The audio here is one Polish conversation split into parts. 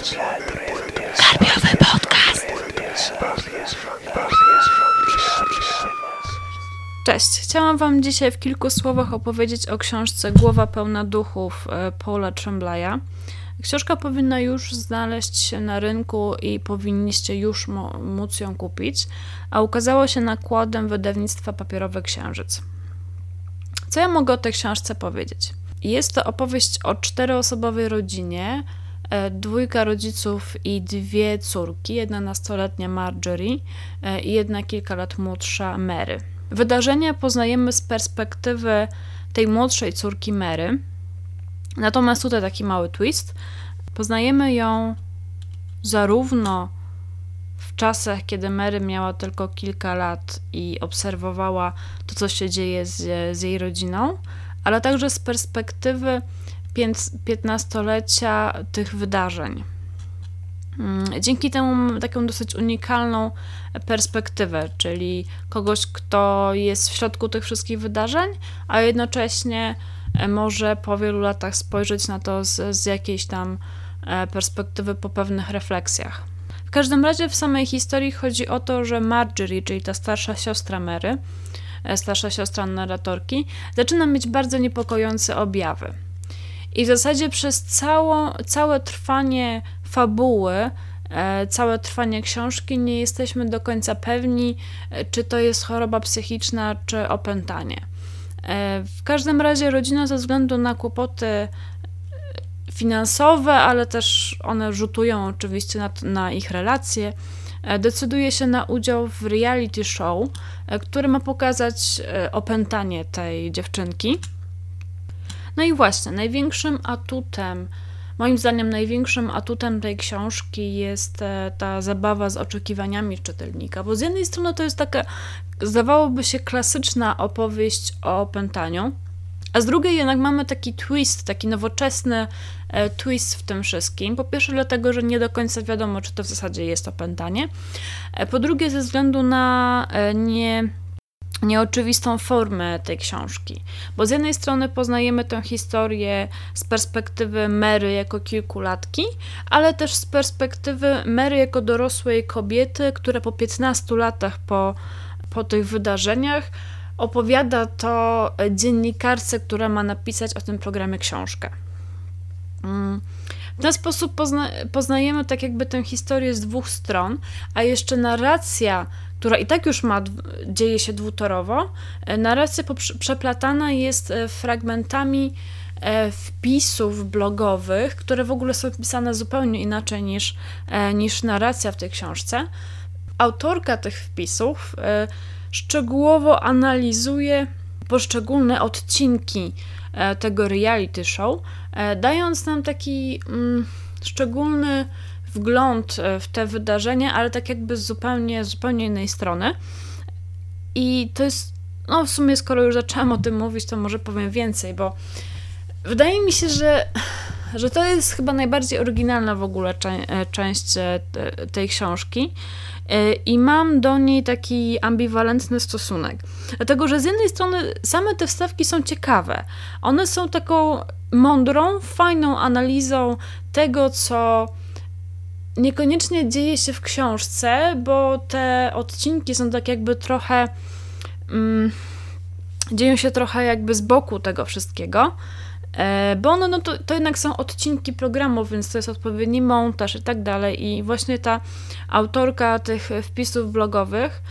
Karpiowy podcast. Cześć. Chciałam Wam dzisiaj w kilku słowach opowiedzieć o książce Głowa pełna duchów e, Paula Tremblaya. Książka powinna już znaleźć się na rynku i powinniście już móc ją kupić, a ukazała się nakładem wydawnictwa Papierowy Księżyc. Co ja mogę o tej książce powiedzieć? Jest to opowieść o czteroosobowej rodzinie, dwójka rodziców i dwie córki, jedna nastoletnia Marjorie e, i jedna kilka lat młodsza Mary. Wydarzenia poznajemy z perspektywy tej młodszej córki Mary, natomiast tutaj taki mały twist. Poznajemy ją zarówno w czasach, kiedy Mary miała tylko kilka lat i obserwowała to, co się dzieje z, z jej rodziną, ale także z perspektywy 15-lecia tych wydarzeń. Mm, dzięki temu mamy taką dosyć unikalną perspektywę, czyli kogoś, kto jest w środku tych wszystkich wydarzeń, a jednocześnie e, może po wielu latach spojrzeć na to z, z jakiejś tam e, perspektywy po pewnych refleksjach. W każdym razie w samej historii chodzi o to, że Marjorie, czyli ta starsza siostra Mary, e, starsza siostra narratorki, zaczyna mieć bardzo niepokojące objawy. I w zasadzie przez całą, całe trwanie fabuły, e, całe trwanie książki nie jesteśmy do końca pewni, e, czy to jest choroba psychiczna, czy opętanie. W każdym razie rodzina ze względu na kłopoty finansowe, ale też one rzutują oczywiście na, na ich relacje. E, decyduje się na udział w reality show, e, który ma pokazać e, opętanie tej dziewczynki. No i właśnie, największym atutem, moim zdaniem, największym atutem tej książki jest ta zabawa z oczekiwaniami czytelnika, bo z jednej strony to jest taka, zdawałoby się, klasyczna opowieść o opętaniu a z drugiej jednak mamy taki twist, taki nowoczesny e, twist w tym wszystkim. Po pierwsze dlatego, że nie do końca wiadomo, czy to w zasadzie jest opętanie. E, po drugie ze względu na e, nie nieoczywistą formę tej książki. Bo z jednej strony poznajemy tę historię z perspektywy Mary jako kilkulatki, ale też z perspektywy Mary jako dorosłej kobiety, która po 15 latach po, po tych wydarzeniach opowiada to dziennikarce, która ma napisać o tym programie książkę. Mm. W ten sposób pozna poznajemy tak jakby tę historię z dwóch stron, a jeszcze narracja, która i tak już ma, dzieje się dwutorowo, e, narracja przeplatana jest e, fragmentami e, wpisów blogowych, które w ogóle są pisane zupełnie inaczej niż, niż narracja w tej książce. Autorka tych wpisów szczegółowo analizuje poszczególne odcinki tego reality show, dając nam taki mm, szczególny wgląd e, w te wydarzenia, ale tak jakby z zupełnie, zupełnie innej strony. I to jest, no w sumie skoro już zaczęłam o tym mówić, to może powiem więcej, bo wydaje mi się, że, że to jest chyba najbardziej oryginalna w ogóle część tej książki. E, I mam do niej taki ambiwalentny stosunek. Dlatego, że z jednej strony same te wstawki są ciekawe. One są taką mądrą, fajną analizą tego, co niekoniecznie dzieje się w książce, bo te odcinki są tak jakby trochę. Mm, dzieją się trochę jakby z boku tego wszystkiego. E, bo one, no to, to jednak są odcinki programów, więc to jest odpowiedni montaż i tak dalej. I właśnie ta autorka tych wpisów blogowych,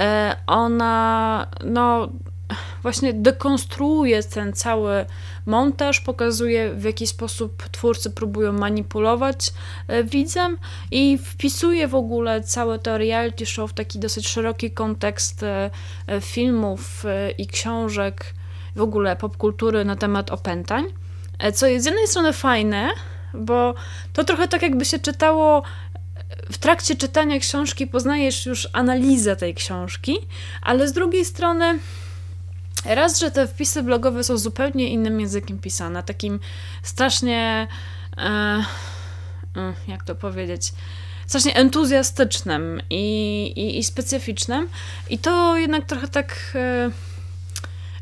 e, ona no właśnie dekonstruuje ten cały montaż, pokazuje w jaki sposób twórcy próbują manipulować e, widzem i wpisuje w ogóle całe to reality show w taki dosyć szeroki kontekst filmów i książek w ogóle popkultury na temat opętań, e, co jest z jednej strony fajne, bo to trochę tak jakby się czytało w trakcie czytania książki poznajesz już analizę tej książki, ale z drugiej strony raz, że te wpisy blogowe są zupełnie innym językiem pisane, takim strasznie e, e jak to powiedzieć, strasznie entuzjastycznym i, i, i specyficznym i to jednak trochę tak e,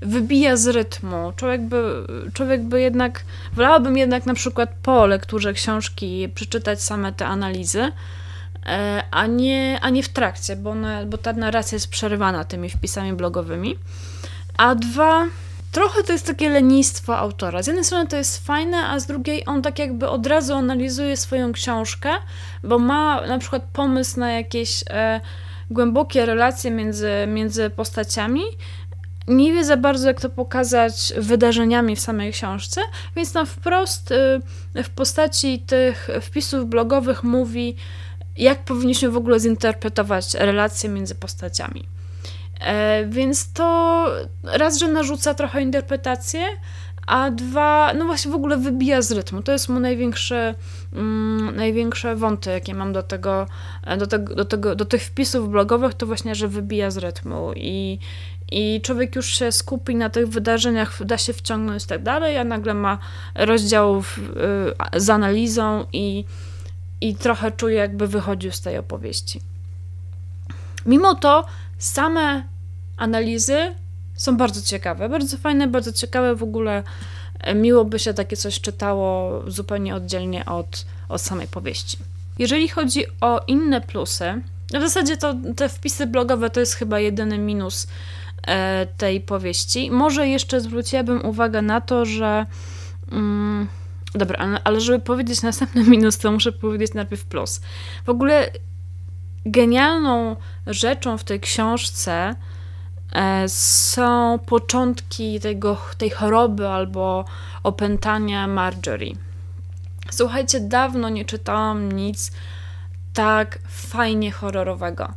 wybija z rytmu. Człowiek by, człowiek by jednak, wolałabym jednak na przykład po lekturze książki przeczytać same te analizy, e, a nie, a nie w trakcie, bo, one, bo ta narracja jest przerywana tymi wpisami blogowymi. A dwa, trochę to jest takie lenistwo autora. Z jednej strony to jest fajne, a z drugiej on tak jakby od razu analizuje swoją książkę, bo ma na przykład pomysł na jakieś e, głębokie relacje między, między postaciami. Nie wie za bardzo, jak to pokazać wydarzeniami w samej książce, więc tam wprost e, w postaci tych wpisów blogowych mówi, jak powinniśmy w ogóle zinterpretować relacje między postaciami. E, więc to raz, że narzuca trochę interpretację, a dwa, no właśnie w ogóle wybija z rytmu. To jest mu największe, mm, największe wąty, jakie mam do tego, do tego, do tego, do tych wpisów blogowych, to właśnie, że wybija z rytmu i, i człowiek już się skupi na tych wydarzeniach, da się wciągnąć i tak dalej, a nagle ma rozdział w, y, z analizą i, i trochę czuje, jakby wychodził z tej opowieści. Mimo to same analizy są bardzo ciekawe, bardzo fajne, bardzo ciekawe. W ogóle e, miło by się takie coś czytało zupełnie oddzielnie od, od samej powieści. Jeżeli chodzi o inne plusy, w zasadzie to te wpisy blogowe to jest chyba jedyny minus e, tej powieści. Może jeszcze zwróciłabym uwagę na to, że. Mm, dobra, ale, ale żeby powiedzieć następny minus, to muszę powiedzieć najpierw plus. W ogóle genialną rzeczą w tej książce są początki tego, tej choroby albo opętania Marjorie. Słuchajcie, dawno nie czytałam nic tak fajnie horrorowego.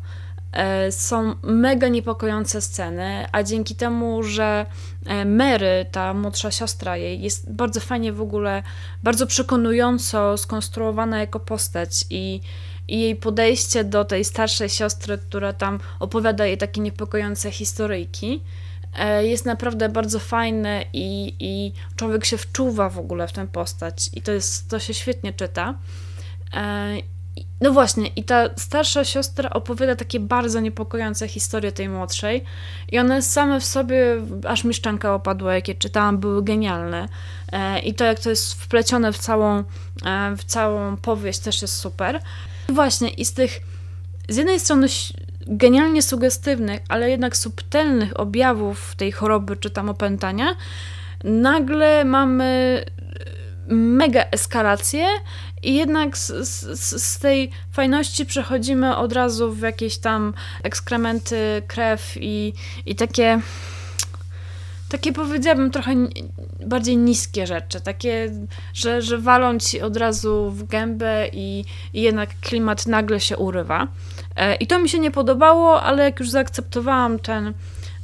E, są mega niepokojące sceny, a dzięki temu, że e, Mary, ta młodsza siostra jej, jest bardzo fajnie w ogóle, bardzo przekonująco skonstruowana jako postać i i jej podejście do tej starszej siostry, która tam opowiada jej takie niepokojące historyjki, e, jest naprawdę bardzo fajne i, i człowiek się wczuwa w ogóle w tę postać i to, jest, to się świetnie czyta. E, no właśnie, i ta starsza siostra opowiada takie bardzo niepokojące historie tej młodszej i one same w sobie, aż mi szczęka opadła, jakie czytałam, były genialne. E, I to, jak to jest wplecione w całą, w całą powieść też jest super. Właśnie, i z tych z jednej strony genialnie sugestywnych, ale jednak subtelnych objawów tej choroby czy tam opętania, nagle mamy e, mega eskalację i jednak z, z, z, tej fajności przechodzimy od razu w jakieś tam ekskrementy, krew i, i takie takie powiedziałabym trochę bardziej niskie rzeczy, takie, że, że walą ci od razu w gębę i, i jednak klimat nagle się urywa. E, I to mi się nie podobało, ale jak już zaakceptowałam ten,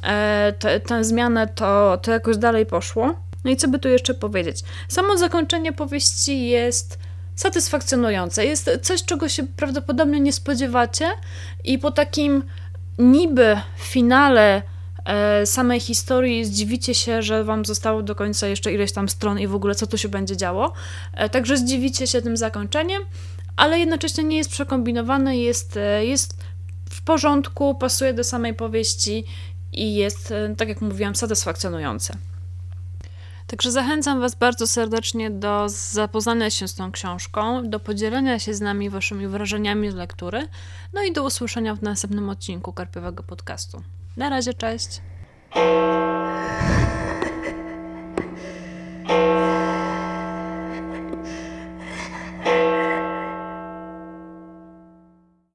e, te, tę zmianę, to, to jakoś dalej poszło. No i co by tu jeszcze powiedzieć? Samo zakończenie powieści jest satysfakcjonujące. Jest coś, czego się prawdopodobnie nie spodziewacie, i po takim niby finale samej historii zdziwicie się, że wam zostało do końca jeszcze ileś tam stron i w ogóle co tu się będzie działo. E, także zdziwicie się tym zakończeniem, ale jednocześnie nie jest przekombinowane, jest, e, jest w porządku, pasuje do samej powieści i jest, tak jak mówiłam, satysfakcjonujące. Także zachęcam Was bardzo serdecznie do zapoznania się z tą książką, do podzielenia się z nami Waszymi wrażeniami z lektury, no i do usłyszenia w następnym odcinku Karpiowego Podcastu. Na razie, cześć.